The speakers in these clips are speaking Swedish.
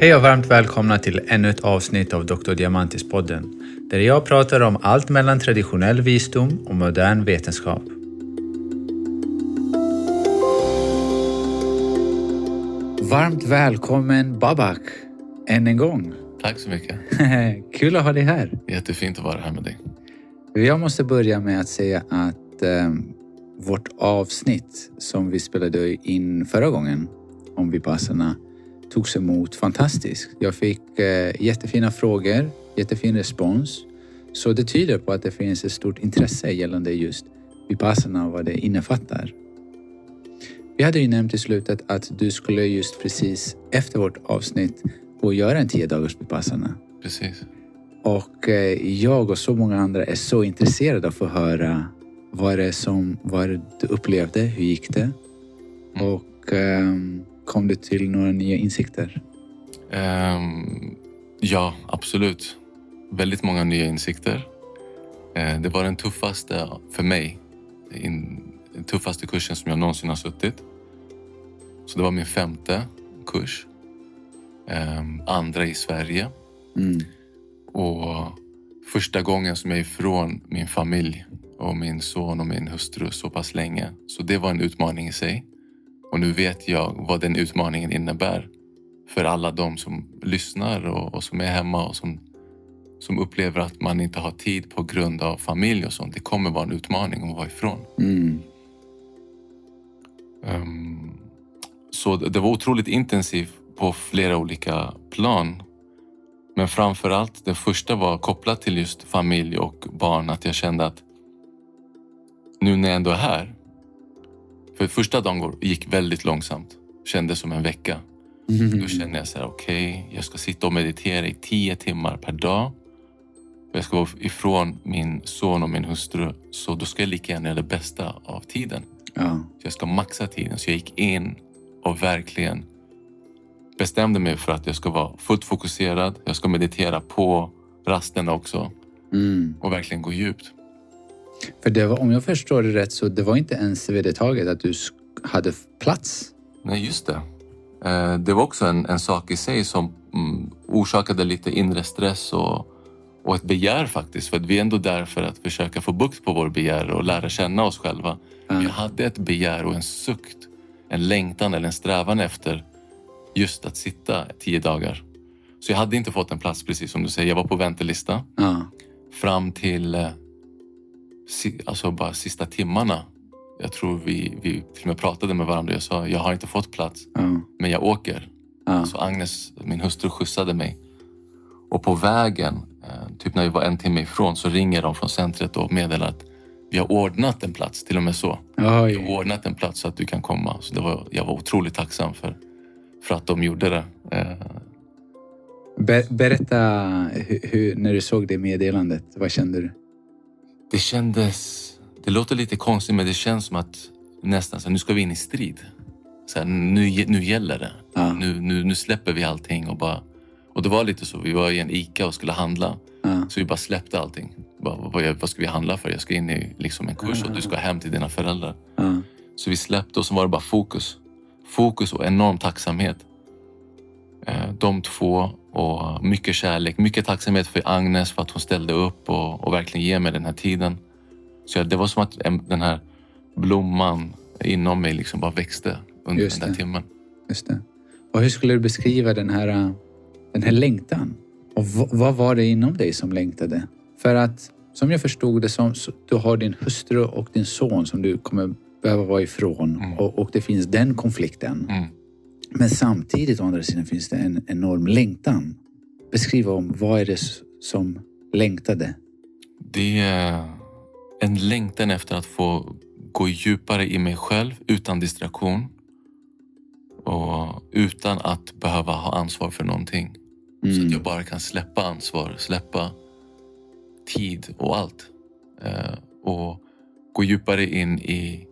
Hej och varmt välkomna till ännu ett avsnitt av Dr. Diamantis-podden, där jag pratar om allt mellan traditionell visdom och modern vetenskap. Varmt välkommen Babak, än en gång. Tack så mycket. Kul att ha dig här. Jättefint att vara här med dig. Jag måste börja med att säga att eh, vårt avsnitt som vi spelade in förra gången om Vipassana togs emot fantastiskt. Jag fick eh, jättefina frågor, jättefin respons. Så det tyder på att det finns ett stort intresse gällande just Vipassana och vad det innefattar. Vi hade ju nämnt i slutet att du skulle just precis efter vårt avsnitt gå och göra en 10 dagars Vipassana. Precis. Och eh, jag och så många andra är så intresserade av att få höra vad det är som vad du upplevde, hur gick det? Mm. Och ehm, kom du till några nya insikter? Ehm, ja, absolut. Väldigt många nya insikter. Eh, det var den tuffaste för mig. In, den tuffaste kursen som jag någonsin har suttit. Så det var min femte kurs. Ehm, andra i Sverige. Mm. Och första gången som jag är ifrån min familj och min son och min hustru så pass länge. Så det var en utmaning i sig. Och nu vet jag vad den utmaningen innebär för alla de som lyssnar och, och som är hemma och som, som upplever att man inte har tid på grund av familj och sånt. Det kommer vara en utmaning att vara ifrån. Mm. Ehm, så det det var otroligt intensivt på flera olika plan. Men framför allt, det första var kopplat till just familj och barn. Att jag kände att nu när jag ändå är här. För första dagen går- gick väldigt långsamt. Kändes som en vecka. Mm. Då kände jag så här, okej, jag ska sitta och meditera i tio timmar per dag. Jag ska vara ifrån min son och min hustru. Så då ska jag lika gärna göra det bästa av tiden. Ja. Jag ska maxa tiden. Så jag gick in och verkligen bestämde mig för att jag ska vara fullt fokuserad. Jag ska meditera på rasterna också Mm. och verkligen gå djupt. För det var, om jag förstår det rätt så det var inte ens vedertaget att du hade plats. Nej, just det. Eh, Det var också en, en sak i sig som mm, orsakade lite inre stress och, och ett begär faktiskt. För att vi är ändå där för att försöka få bukt på vår begär och lära känna oss själva. Ja. Jag hade ett begär och en sukt, en längtan eller en strävan efter just att sitta tio dagar. Så jag hade inte fått en plats precis som du säger. Jag var på väntelista Ja. fram till eh, alltså bara sista timmarna. Jag tror vi, vi till och med pratade med varandra. Jag sa jag har inte fått plats, Ja. men jag åker. Ja. Så Agnes, min hustru, skjutsade mig. Och på vägen, eh, typ när vi var en timme ifrån, så ringer de från centret och meddelar att vi har ordnat en plats, till och med så. Vi har Oj. ordnat en plats så att du kan komma. Så det var, jag var otroligt tacksam för, för att de gjorde det. Eh, Ber, berätta hur, hur, när du såg det meddelandet. Vad kände du? Det kändes... Det låter lite konstigt men det känns som att nästan så här, nu ska vi in i strid. Så här, nu, nu gäller det. Ja. Nu, nu, nu släpper vi allting och bara... Och det var lite så. Vi var i en ICA och skulle handla. Ja. Så vi bara släppte allting. Bara, vad, vad ska vi handla för? Jag ska in i liksom en kurs och du ska hem till dina föräldrar. Ja. Så vi släppte och så var det bara fokus. Fokus och enorm tacksamhet. Eh, De två och mycket kärlek. Mycket tacksamhet för Agnes för att hon ställde upp och, och verkligen ger mig den här tiden. Så det var som att en, den här blomman inom mig liksom bara växte under Just den där det. timmen. Just det. Och hur skulle du beskriva den här, äh, den här längtan? Och vad var det inom dig som längtade? För att som jag förstod det som du har din hustru och din son som du kommer behöva vara ifrån Mm. och, och det finns den konflikten. Mm. Men samtidigt å andra sidan finns det en enorm längtan. Beskriva om vad är det som längtade? Det är en längtan efter att få gå djupare i mig själv utan distraktion. Och utan att behöva ha ansvar för någonting. Så Mm. att jag bara kan släppa ansvar, släppa tid och allt. Eh, och gå djupare in i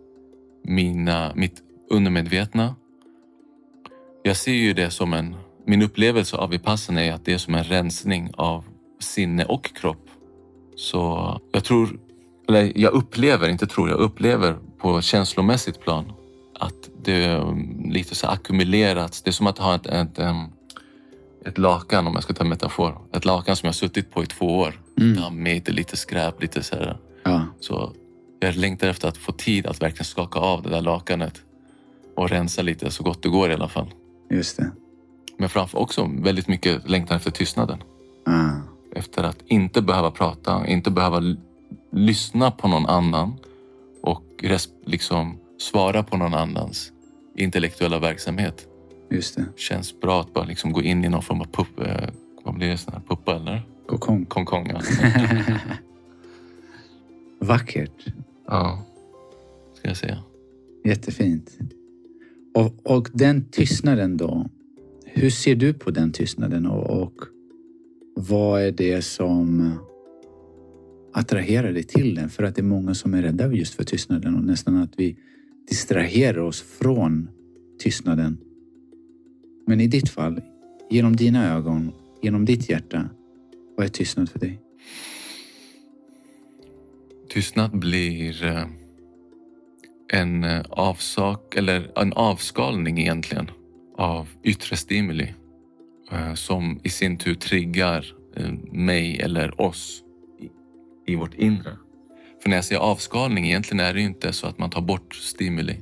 mina, mitt undermedvetna. Jag ser ju det som en... Min upplevelse av Vipassana är att det är som en rensning av sinne och kropp. Så jag tror, eller jag upplever, inte tror, jag upplever på känslomässigt plan att det um, lite så ackumulerats. Det är som att ha ett, ett, ett lakan om jag ska ta en metafor. Ett lakan som jag suttit på i två år. Mm. Dammigt, lite skräp, lite så här. Ja, Så jag längtar efter att få tid att verkligen skaka av det där lakanet och rensa lite så gott det går i alla fall. Just det. Men framför också väldigt mycket längtan efter tystnaden. Ah, Efter att inte behöva prata, inte behöva lyssna på någon annan och liksom svara på någon annans intellektuella verksamhet. just det. Känns bra att bara liksom gå in i någon form av pupp, eh, vad blir det, sån här puppa eller? Kokong. Konkong, ja. Vackert. ja. Ska jag säga. Jättefint. Och, och den tystnaden då? Hur ser du på den tystnaden och, och vad är det som attraherar dig till den? För att det är många som är rädda just för tystnaden och nästan att vi distraherar oss från tystnaden. Men i ditt fall, genom dina ögon, genom ditt hjärta, vad är tystnad för dig? Tystnad blir eh, en eh, avsak eller en avskalning egentligen av yttre stimuli eh, som i sin tur triggar eh, mig eller oss i, i vårt inre. För när jag säger avskalning egentligen är det ju inte så att man tar bort stimuli.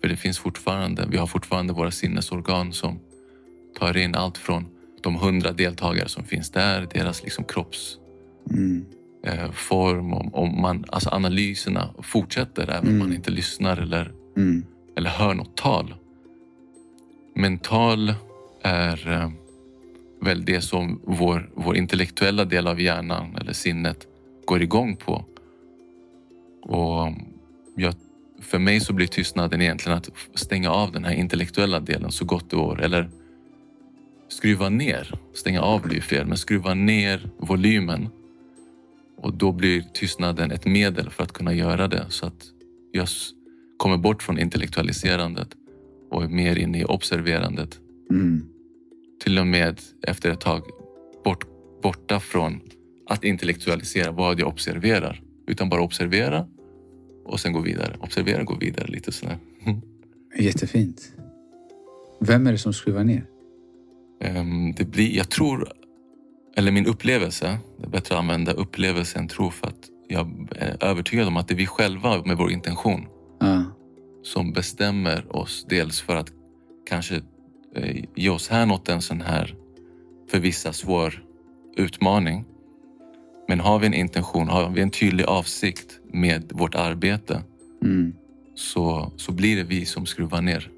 För det finns fortfarande, vi har fortfarande våra sinnesorgan som tar in allt från de hundra deltagare som finns där, deras liksom kropps Mm eh, form och, och man, alltså analyserna fortsätter även om Mm. man inte lyssnar eller, Mm. eller hör något tal. Men tal är eh, väl det som vår, vår intellektuella del av hjärnan eller sinnet går igång på. Och jag, för mig så blir tystnaden egentligen att stänga av den här intellektuella delen så gott det går. Eller skruva ner. Stänga av blir fel, men skruva ner volymen och då blir tystnaden ett medel för att kunna göra det så att jag kommer bort från intellektualiserandet och är mer inne i observerandet. Mm. Till och med efter ett tag bort, borta från att intellektualisera vad jag observerar. Utan bara observera och sen gå vidare. Observera och gå vidare lite sådär. Jättefint. Vem är det som skruvar ner? Ehm, Det blir, jag tror, eller min upplevelse, det är bättre att använda upplevelse än tro för att jag är övertygad om att det är vi själva med vår intention Ja. som bestämmer oss dels för att kanske eh, ge oss härnåt en sån här för vissa svår utmaning. Men har vi en intention, har vi en tydlig avsikt med vårt arbete Mm. så, så blir det vi som skruvar ner.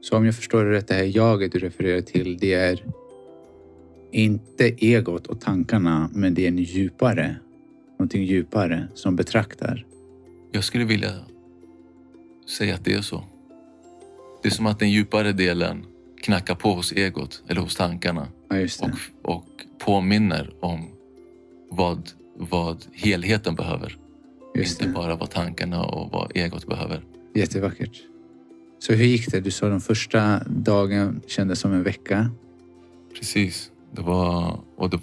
Så om jag förstår det rätt, det här jaget du refererar till, det är inte egot och tankarna, men det är en djupare, någonting djupare som betraktar. Jag skulle vilja säga att det är så. Det är som att den djupare delen knackar på hos egot eller hos tankarna Ja, och, och påminner om vad, vad helheten behöver. Just Inte det. bara vad tankarna och vad egot behöver. Jättevackert. Så hur gick det? Du sa den första dagen kändes som en vecka. Precis. Det var, och det,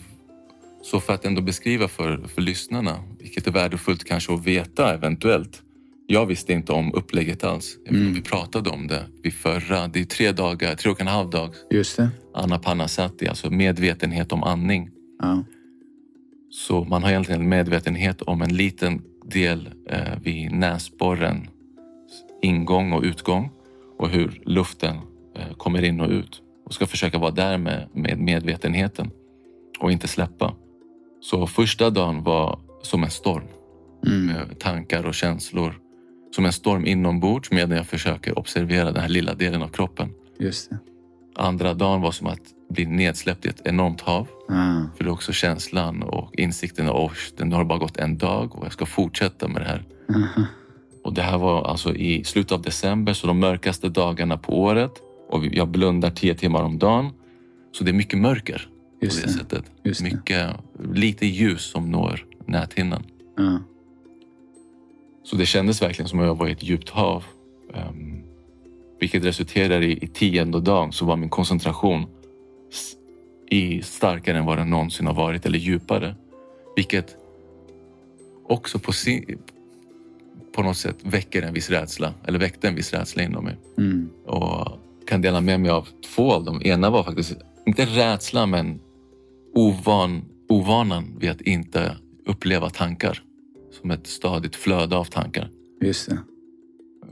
så för att ändå beskriva för, för lyssnarna, vilket är värdefullt kanske att veta eventuellt. Jag visste inte om upplägget alls. Mm. Vi pratade om det vid förra, det är tre dagar, tre och en halv dag. Just det. Anapanasati, alltså medvetenhet om andning. Ja. Så man har egentligen en medvetenhet om en liten del eh, vid näsborrens ingång och utgång och hur luften eh, kommer in och ut. Och ska försöka vara där med, med medvetenheten och inte släppa. Så första dagen var som en storm Mm. med tankar och känslor. Som en storm inombords medan jag försöker observera den här lilla delen av kroppen. Just det. Andra dagen var som att bli nedsläppt i ett enormt hav. Ah. För det är också känslan och insikten att det har bara gått en dag och jag ska fortsätta med det här. Aha. Och det här var alltså i slutet av december, så de mörkaste dagarna på året. Och jag blundar tio timmar om dagen. Så det är mycket mörker på Just det, det. sättet. Just det. Mycket, lite ljus som når näthinnan. Ja. Så det kändes verkligen som att jag var i ett djupt hav. Um, vilket resulterade i, i tionde dagen så var min koncentration i starkare än vad den någonsin har varit eller djupare. Vilket också på, si, på något sätt väcker en viss rädsla eller väckte en viss rädsla inom mig. Mm. Och kan dela med mig av två av dem. Ena var faktiskt inte rädsla, men ovan, ovanan vid att inte uppleva tankar som ett stadigt flöde av tankar. Just det.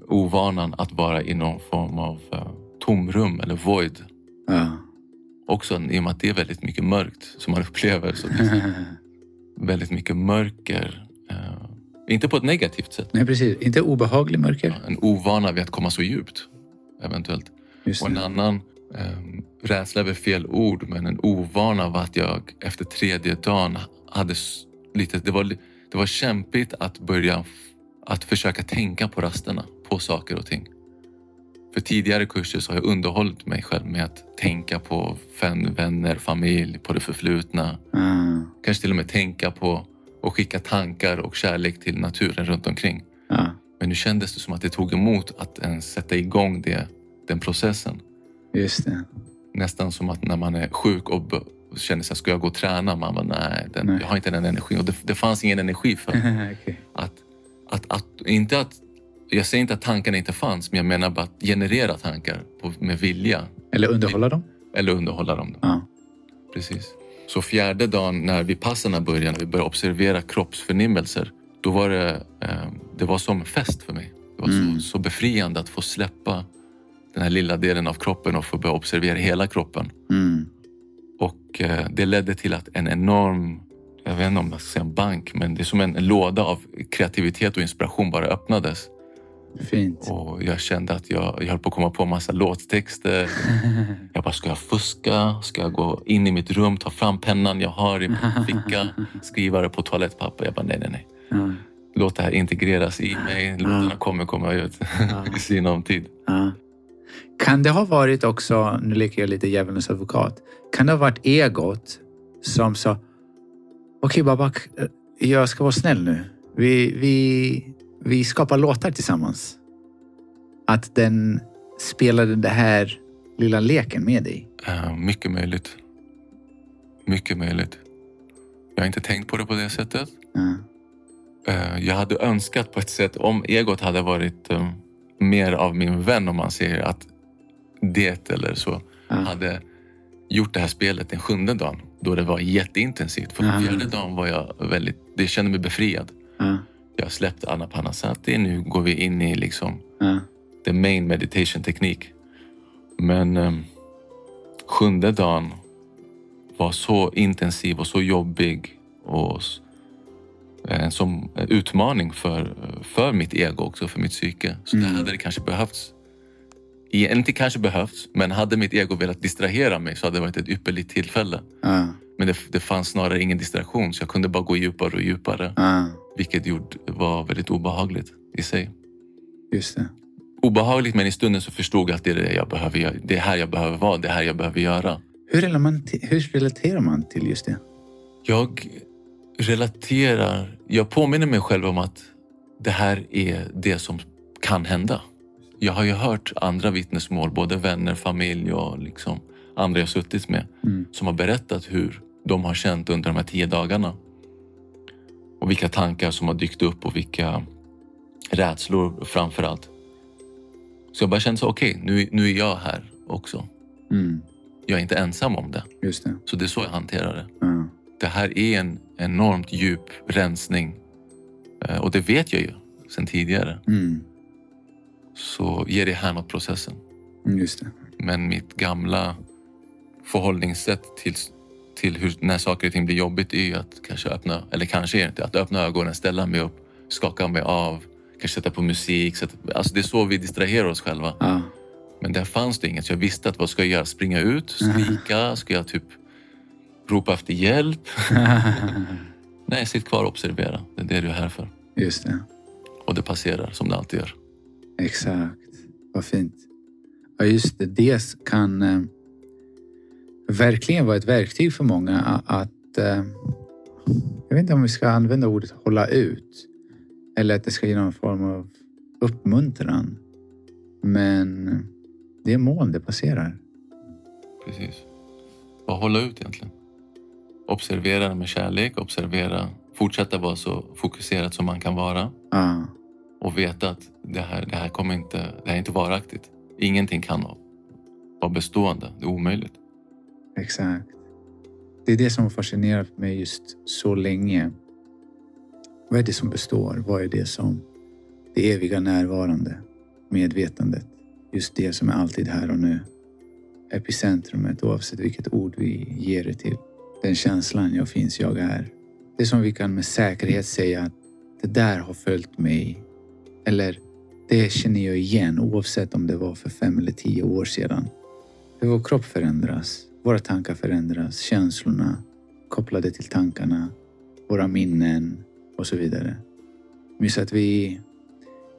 Ovanan att vara i någon form av uh, tomrum eller void. Ja. Också i och med att det är väldigt mycket mörkt som man upplever. Så väldigt mycket mörker. Uh, inte på ett negativt sätt. Nej, precis. Inte obehaglig mörker. En ovana vid att komma så djupt. Eventuellt. Just Och en det. annan, um, rädsla väl fel ord, men en ovana var att jag efter tredje dagen hade lite, det var, det var kämpigt att börja att försöka tänka på rasterna, på saker och ting. För tidigare kurser så har jag underhållit mig själv med att tänka på vän, vänner, familj, på det förflutna. Ah, Kanske till och med tänka på och skicka tankar och kärlek till naturen runt omkring. ja. Men nu kändes det som att det tog emot att ens sätta igång det, den processen. Just det. Nästan som att när man är sjuk och känner sig, ska jag gå och träna? Man bara, nej, den, Nej. jag har inte den energin. Och det, det fanns ingen energi för Okej. att, att, att, inte att, jag säger inte att tankarna inte fanns, men jag menar bara att generera tankar på, med vilja. Eller underhålla dem? Eller underhålla dem. Ja. Precis. Så fjärde dagen när vi passarna började, när vi började observera kroppsförnimmelser, då var det, eh, det var som en fest för mig. Det var Mm. så, så befriande att få släppa den här lilla delen av kroppen och få börja observera hela kroppen. Mm. Och eh, det ledde till att en enorm, jag vet inte om jag ska säga en bank, men det är som en låda av kreativitet och inspiration bara öppnades. Fint. Och jag kände att jag, jag höll på att komma på massa låttexter. Jag bara, ska jag fuska? Ska jag gå in i mitt rum, ta fram pennan jag har i min ficka, skriva det på toalettpapper? Jag bara, nej, nej, nej. Låt det här integreras i mig. Låtarna kommer komma ut i sinom tid. Ja. Kan det ha varit också, nu leker jag lite djävulens advokat, kan det ha varit egot som sa Okej Babak, jag ska vara snäll nu. Vi, vi, vi skapar låtar tillsammans. Att den spelade den här lilla leken med dig. Eh, mycket möjligt. Mycket möjligt. Jag har inte tänkt på det på det sättet. Ja. Eh, jag hade önskat på ett sätt, om egot hade varit eh, mer av min vän, om man säger att det eller så, Ja. hade gjort det här spelet den sjunde dagen, då det var jätteintensivt. För den fjärde dagen var jag väldigt, det kände mig befriad. Ja. Jag släppte Anapanasati, nu går vi in i liksom the main meditation teknik. Men um, sjunde dagen var så intensiv och så jobbig och som en utmaning för, för mitt ego också, för mitt psyke. Så Mm. det hade det kanske behövts. Inte kanske behövts, men hade mitt ego velat distrahera mig så hade det varit ett ypperligt tillfälle. Ja. Men det, det fanns snarare ingen distraktion så jag kunde bara gå djupare och djupare. Ja. Vilket gjorde, var väldigt obehagligt i sig. Just det. obehagligt men i stunden så förstod jag att det är det jag behöver göra. Det är här jag behöver vara, det är här jag behöver göra. Hur, relaterar man till, hur relaterar man till just det? Jag relaterar, jag påminner mig själv om att det här är det som kan hända. Jag har ju hört andra vittnesmål, både vänner, familj och liksom andra jag suttit med, Mm. som har berättat hur de har känt under de här tio dagarna. Och vilka tankar som har dykt upp och vilka rädslor framför allt. Så jag bara kände så, okej, nu, nu är jag här också. Mm. Jag är inte ensam om det. Just det. Så det är så jag hanterar det. Ja. Det här är en enormt djup rensning. Eh, Och det vet jag ju sedan tidigare. Mm. Så ger det här något processen. Mm, Just det. Men mitt gamla förhållningssätt till, till hur, när saker och ting blir jobbigt är ju att kanske öppna, eller kanske är inte, att öppna ögonen, ställa mig upp, skaka mig av, kanske sätta på musik. Sätta, alltså det är så vi distraherar oss själva. Ja. Men där fanns det inget. Så jag visste att vad ska jag göra? Springa ut? Skrika? Ska jag typ ropa efter hjälp? Nej, sitt kvar och observera. Det är det du är här för. Just det. Och det passerar som det alltid gör. Exakt. Vad fint. Ja, just det. Det kan eh, verkligen vara ett verktyg för många att... Eh, jag vet inte om vi ska använda ordet hålla ut. Eller att det ska ge någon form av uppmuntran. Men det är moln det passerar. Precis. Bara hålla ut egentligen. Observera med kärlek, observera, fortsätta vara så fokuserad som man kan vara Ja, och veta att det här, det här kommer inte, det här är inte varaktigt. Ingenting kan vara bestående. Det är omöjligt. Exakt. Det är det som har fascinerat mig just så länge. Vad är det som består? Vad är det som det eviga närvarande? Medvetandet. Just det som är alltid här och nu. Epicentrumet oavsett vilket ord vi ger det till. Den känslan jag finns, jag är. Det som vi kan med säkerhet säga att det där har följt mig. Eller det känner jag igen oavsett om det var för fem eller tio år sedan. För vår kropp förändras, våra tankar förändras, känslorna kopplade till tankarna, våra minnen och så vidare. Men så att vi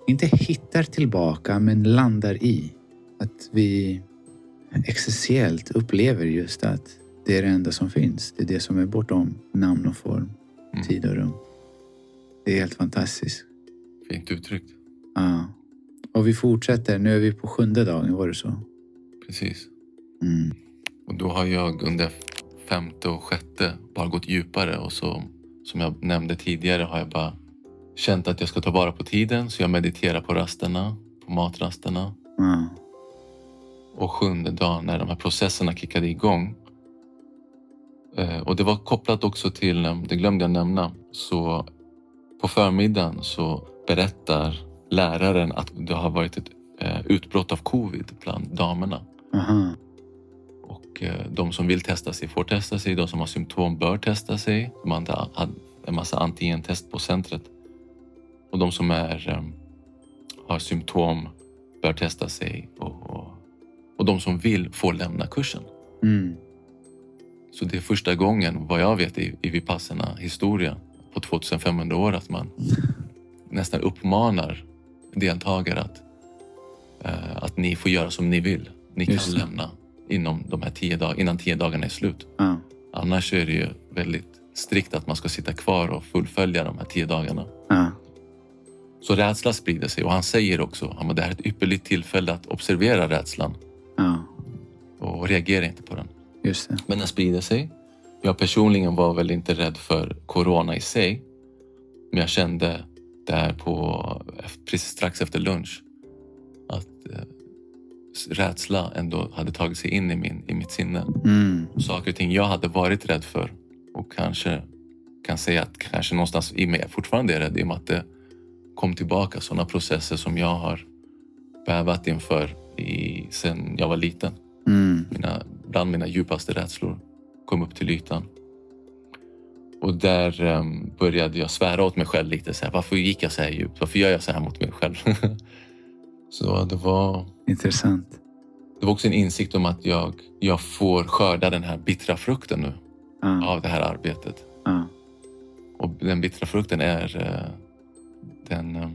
inte hittar tillbaka men landar i att vi existentiellt upplever just att det är det enda som finns. Det är det som är bortom namn och form, Mm. tid och rum. Det är helt fantastiskt. Fint uttryckt. Ja. Och vi fortsätter. Nu är vi på sjunde dagen, var det så? Precis. Mm. Och då har jag under femte och sjätte bara gått djupare och så som jag nämnde tidigare har jag bara känt att jag ska ta vara på tiden så jag mediterar på rasterna, på matrasterna. Ja. Och sjunde dagen när de här processerna kickade igång. Eh, Och det var kopplat också till, eh, det glömde jag nämna, så på förmiddagen så berättar läraren att det har varit ett eh, utbrott av covid bland damerna. Aha. Och de som vill testa sig får testa sig. De som har symptom bör testa sig. De hade hade en massa antigentest på centret. Och de som är, har symptom bör testa sig. Och, och, och de som vill får lämna kursen. Mm. Så det är första gången, vad jag vet, i, i Vipassana historia på 2500 år att man nästan uppmanar deltagare att, eh, att ni får göra som ni vill. Ni kan Just lämna inom de här tio dag- innan tio dagarna är slut. Ja. Annars är det ju väldigt strikt att man ska sitta kvar och fullfölja de här tio dagarna. Ja. Så rädsla sprider sig och han säger också att det här är ett ypperligt tillfälle att observera rädslan Ja. och reagera inte på den. Just det. Men den sprider sig. Jag personligen var väl inte rädd för corona i sig. Men jag kände där på, precis strax efter lunch att eh, rädsla ändå hade tagit sig in i, min, i mitt sinne. Mm. Saker och ting jag hade varit rädd för och kanske kan säga att kanske någonstans i mig fortfarande är rädd i och med att det kom tillbaka sådana processer som jag har bävat inför i, sen jag var liten Mm. mina, bland mina djupaste rädslor kom upp till ytan. Och där em, började jag svära åt mig själv lite. Så här, Varför gick jag så här djupt? Varför gör jag så här mot mig själv? så det var, Intressant. det var också en insikt om att jag, jag får skörda den här bittra frukten nu Ja. av det här arbetet. Ja. Och den bittra frukten är... eh, Den, eh,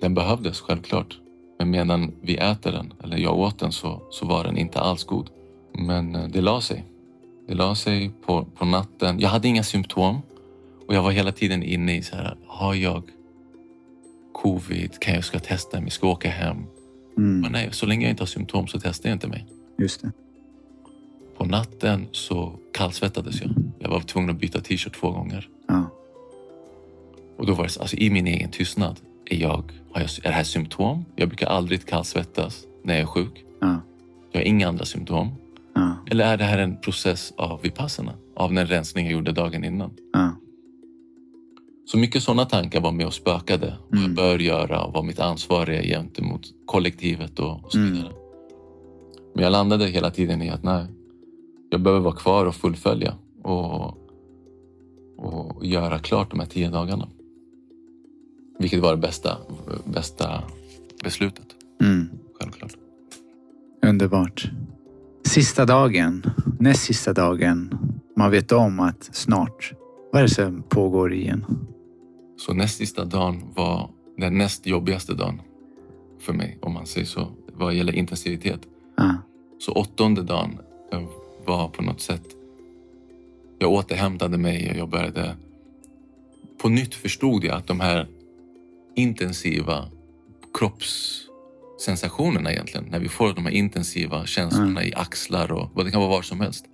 den behövdes självklart. Men medan vi äter den, eller jag åt den, så, så var den inte alls god. Men eh, det la sig. Det la sig på, på natten. Jag hade inga symptom. Och jag var hela tiden inne i så här, har jag covid? Kan jag ska testa mig? Ska jag åka hem? Mm. Men nej, så länge jag inte har symptom så testar jag inte mig. Just det. På natten så kallsvettades jag. Jag var tvungen att byta t-shirt två gånger. Ja. Och då var det så, alltså i min egen tystnad. Är, jag, har jag, är det här symptom? Jag brukar aldrig kallsvettas när jag är sjuk. Ja. Jag har inga andra symptom. Ja. Eller är det här en process av vipassana? Av den rensning jag gjorde dagen innan? Ja. Så mycket sådana tankar var med och spökade. Vad jag Mm. bör göra och vad mitt ansvar är gentemot kollektivet och, och så Mm. vidare. Men jag landade hela tiden i att nej, jag behöver vara kvar och fullfölja och, och göra klart de här tio dagarna. Vilket var det bästa, bästa beslutet, Mm. självklart. Underbart. Sista dagen, näst sista dagen. Man vet om att snart, vad är det som pågår igen? Så näst sista dagen var den näst jobbigaste dagen för mig, om man säger så, vad gäller intensivitet. Ja. Så åttonde dagen var på något sätt... Jag återhämtade mig och jag började... På nytt förstod jag att de här intensiva kroppssensationerna egentligen, när vi får de här intensiva känslorna i axlar och vad det kan vara var som helst.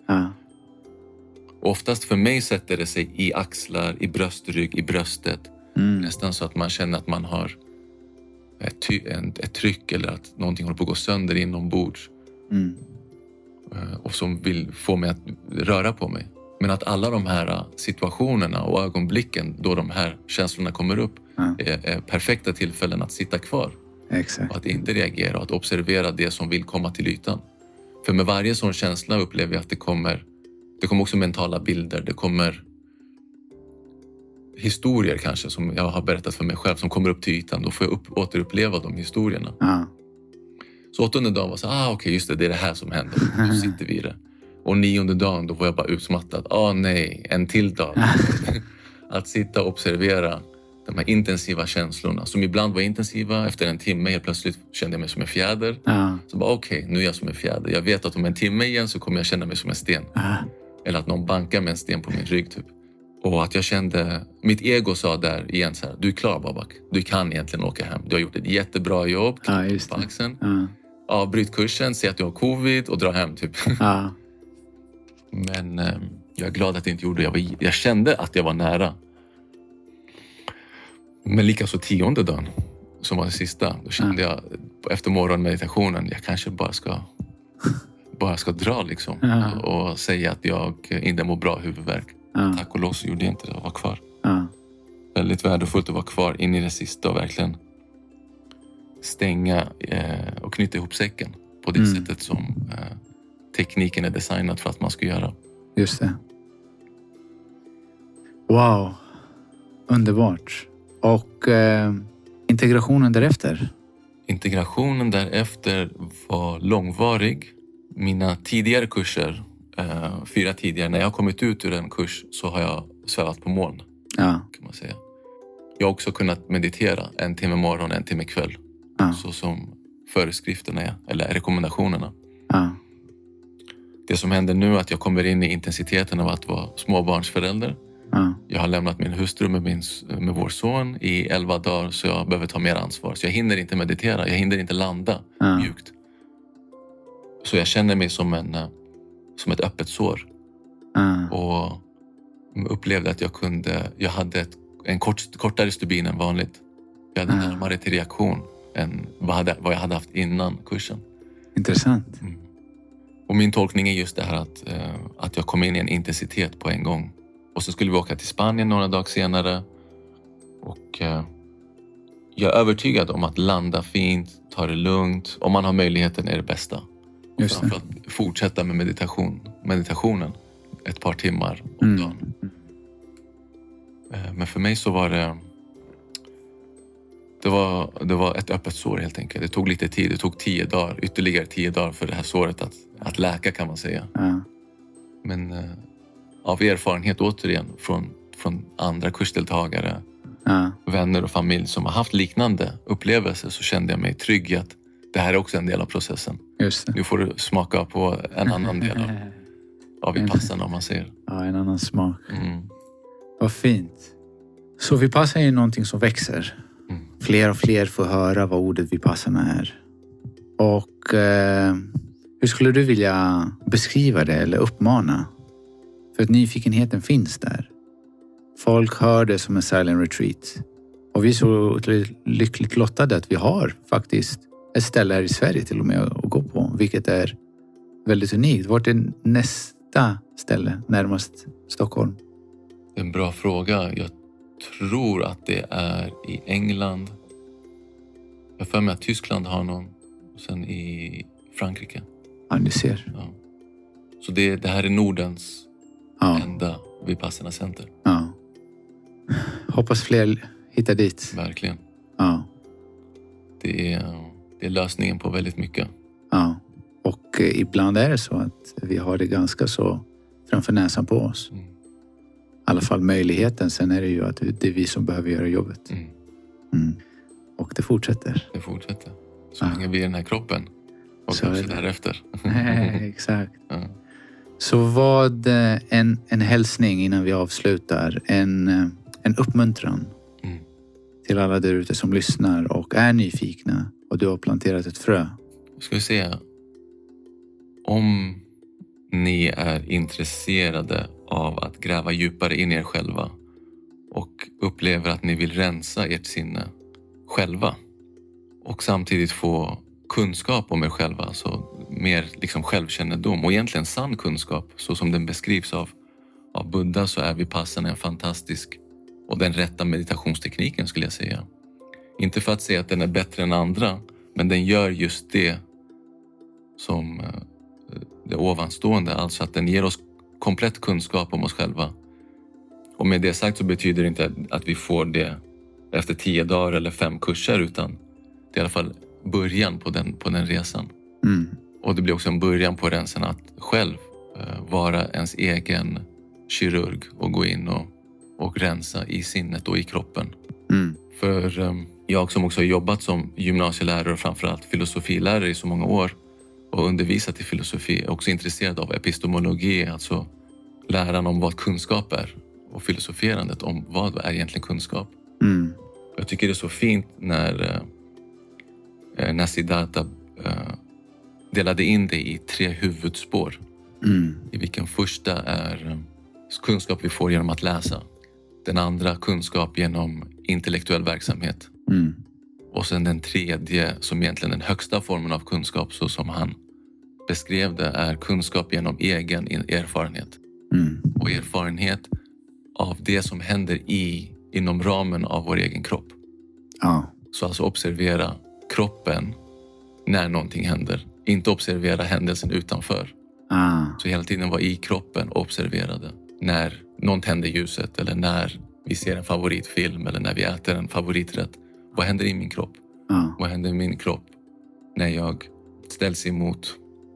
Och oftast för mig sätter det sig i axlar, i bröstrygg, i bröstet. Mm. Nästan så att man känner att man har ett, ett tryck eller att någonting håller på att gå sönder inombords. Mm. eh, och som vill få mig att röra på mig. Men att alla de här situationerna och ögonblicken då de här känslorna kommer upp Ja. är, är perfekta tillfällen att sitta kvar Exakt. och att inte reagera och att observera det som vill komma till ytan. För med varje sån känsla upplever jag att det kommer, det kommer också mentala bilder, det kommer historier kanske som jag har berättat för mig själv som kommer upp till ytan. Då får jag upp, återuppleva de historierna. Ja. Så åttonde dagen var så ah okej just det, det är det här som händer. Nu sitter vi i det. Och nionde dagen då var jag bara utmattad. Ah nej, en till dag. att sitta och observera de här intensiva känslorna som ibland var intensiva. Efter en timme helt plötsligt kände jag mig som en fjäder. Ja. Så bara okej, nu är jag som en fjäder. Jag vet att om en timme igen så kommer jag känna mig som en sten. Ja. Eller att någon bankar med en sten på min rygg typ. Och att jag kände, mitt ego sa där igen så här, du är klar Babak. Du kan egentligen åka hem. Du har gjort ett jättebra jobb. Ja, just på det. axeln. Ja. Avbryt kursen, säg att du har covid och dra hem typ. Ja. Men eh, jag är glad att jag inte gjorde det. Jag, var, jag kände att jag var nära. Men likaså tionde dagen, som var den sista, då kände jag efter morgonmeditationen, jag kanske bara ska, bara ska dra liksom. Ja. Och säga att jag inte mår bra huvudvärk. Ja. Tack och lov så gjorde jag inte det och var kvar. Ja. Väldigt värdefullt att vara kvar in i det sista och verkligen stänga eh, och knyta ihop säcken på det Mm. sättet som eh, tekniken är designad för att man ska göra. Just det. Wow. Underbart. Och eh, integrationen därefter? Integrationen därefter var långvarig. Mina tidigare kurser, eh, fyra tidigare, när jag kommit ut ur en kurs så har jag svävat på moln Ja. kan man säga. Jag har också kunnat meditera en timme morgon, en timme kväll. Ja. Så som föreskrifterna är, eller rekommendationerna. Ja. Det som händer nu är att jag kommer in i intensiteten av att vara småbarnsförälder. Ja. Jag har lämnat min hustru med, min, med vår son i elva dagar så jag behöver ta mer ansvar. Så jag hinner inte meditera, jag hinner inte landa Ja. mjukt. Så jag känner mig som, en, eh, som ett öppet sår Ja. och upplevde att jag kunde, jag hade ett, en kort, kortare stubin än vanligt. Jag hade Ah. närmare till reaktion än vad, hade, vad jag hade haft innan kursen. Intressant. Mm. Och min tolkning är just det här att, eh, att jag kom in i en intensitet på en gång. Och så skulle vi åka till Spanien några dagar senare. Och eh, jag är övertygad om att landa fint, ta det lugnt. Om man har möjligheten är det bästa. Just det. fortsätta med meditation, meditationen ett par timmar om Mm. dagen. Eh, Men för mig så var det det var, det var ett öppet sår helt enkelt. Det tog lite tid. Det tog tio dagar, ytterligare tio dagar för det här såret att, att läka kan man säga. Ja. Men eh, av erfarenhet återigen från, från andra kursdeltagare, Ja. vänner och familj som har haft liknande upplevelser så kände jag mig trygg i att det här är också en del av processen. Nu får du smaka på en annan del av, av vipassana om man säger. Ja, en annan smak. Mm. Vad fint. Så vipassana är någonting som växer. Fler och fler får höra vad ordet vipassana är. Och eh, hur skulle du vilja beskriva det eller uppmana? För att nyfikenheten finns där. Folk hör det som en silent retreat. Och vi är så lyckligt lottade att vi har faktiskt ett ställe här i Sverige till och med att gå på, vilket är väldigt unikt. Vart är nästa ställe närmast Stockholm? Det är en bra fråga. Jag tror att det är i England. Jag har för mig att Tyskland har någon. Och sen i Frankrike. Ja, du ser. Ja. Så det, det här är Nordens Ja, enda Vipassana Center. ja. Hoppas fler hittar dit. Verkligen. Ja, Det är, det är lösningen på väldigt mycket. ja. Och eh, ibland är det så att vi har det ganska så framför näsan på oss. Mm. Alla fall möjligheten. Sen är det ju att det är vi som behöver göra jobbet. Mm. Mm. Och det fortsätter. Det fortsätter. Så Ja. länge vi är i den här kroppen. Och Så kanske därefter. Exakt. Ja. Så vad eh, en, en hälsning innan vi avslutar. En, eh, en uppmuntran Mm. till alla där ute som lyssnar och är nyfikna och du har planterat ett frö. Ska vi se. Om ni är intresserade av att gräva djupare in i er själva och upplever att ni vill rensa ert sinne själva och samtidigt få kunskap om er själva, alltså mer liksom självkännedom och egentligen sann kunskap så som den beskrivs av, av Buddha så är Vipassana en fantastisk och den rätta meditationstekniken skulle jag säga. Inte för att säga att den är bättre än andra, men den gör just det som eh, det ovanstående, alltså att den ger oss komplett kunskap om oss själva. Och med det sagt så betyder det inte att vi får det efter tio dagar eller fem kurser utan det är i alla fall början på den, på den resan. Mm. Och det blir också en början på resan att själv eh, vara ens egen kirurg och gå in och, och rensa i sinnet och i kroppen. Mm. För eh, jag som också har jobbat som gymnasielärare och framförallt filosofilärare i så många år och undervisat i filosofi är också intresserad av epistemologi, alltså läran om vad kunskap är och filosoferandet om vad är egentligen kunskap. Mm. Jag tycker det är så fint när, eh, när Siddhartha eh, delade in det i tre huvudspår. Mm. I vilken första är eh, kunskap vi får genom att läsa. Den andra kunskap genom intellektuell verksamhet. Mm. Och sen den tredje som egentligen den högsta formen av kunskap så som han beskrev det är kunskap genom egen erfarenhet. Mm. Och erfarenhet av det som händer i, inom ramen av vår egen kropp. Ja. Så alltså observera kroppen när någonting händer. Inte observera händelsen utanför. Ah. Så hela tiden vara i kroppen och observera det. När någon tänder ljuset eller när vi ser en favoritfilm eller när vi äter en favoriträtt. Vad händer i min kropp? Ja. Vad händer i min kropp när jag ställs emot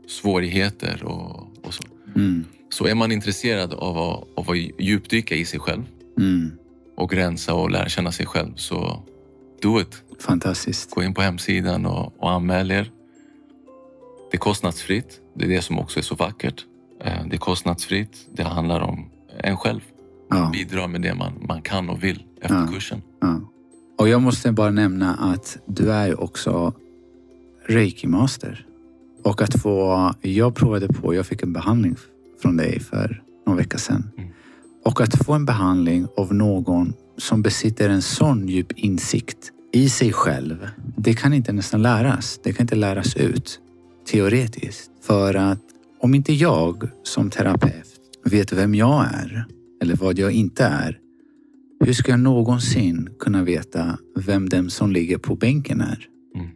svårigheter och, och så? Mm. Så är man intresserad av att, av att djupdyka i sig själv Mm. och rensa och lära känna sig själv så do it. Fantastiskt. Gå in på hemsidan och, och anmäl er. Det är kostnadsfritt. Det är det som också är så vackert. Eh, Det är kostnadsfritt. Det handlar om en själv. Ja. Bidra med det man, man kan och vill efter Ja. kursen. Ja. Och jag måste bara nämna att du är ju också reiki-master. Och att få, jag provade på, jag fick en behandling från dig för någon vecka sedan. Mm. Och att få en behandling av någon som besitter en sån djup insikt i sig själv. Det kan inte nästan läras. Det kan inte läras ut teoretiskt. För att om inte jag som terapeut vet vem jag är eller vad jag inte är. Hur ska jag någonsin kunna veta vem den som ligger på bänken är? Mm.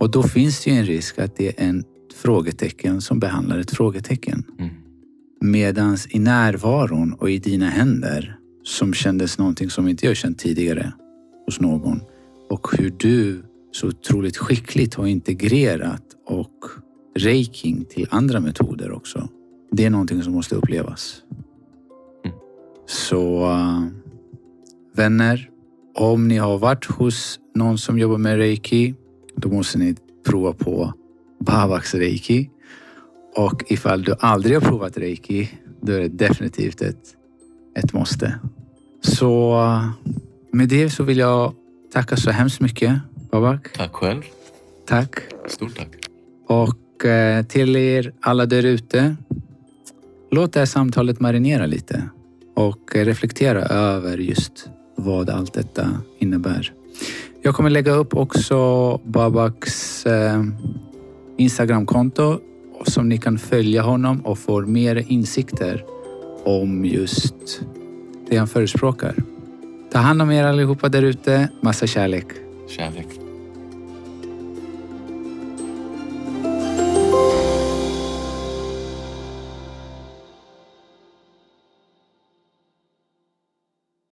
Och då finns det ju en risk att det är en frågetecken som behandlar ett frågetecken. Mm. Medans i närvaron och i dina händer som kändes någonting som inte jag känt tidigare hos någon. Och hur du så otroligt skickligt har integrerat och reiking till andra metoder också. Det är någonting som måste upplevas. Mm. Så äh, vänner, om ni har varit hos någon som jobbar med reiki, då måste ni prova på Babaks reiki. Och ifall du aldrig har provat reiki, då är det definitivt ett, ett måste. Så med det så vill jag tacka så hemskt mycket, Babak. Tack själv. Tack. Stort tack. Och eh, till er alla där ute. Låt det här samtalet marinera lite och reflektera över just vad allt detta innebär. Jag kommer lägga upp också Babaks eh, Instagramkonto som ni kan följa honom och få mer insikter om just det han förespråkar. Ta hand om er allihopa där ute. Massa kärlek. Kärlek.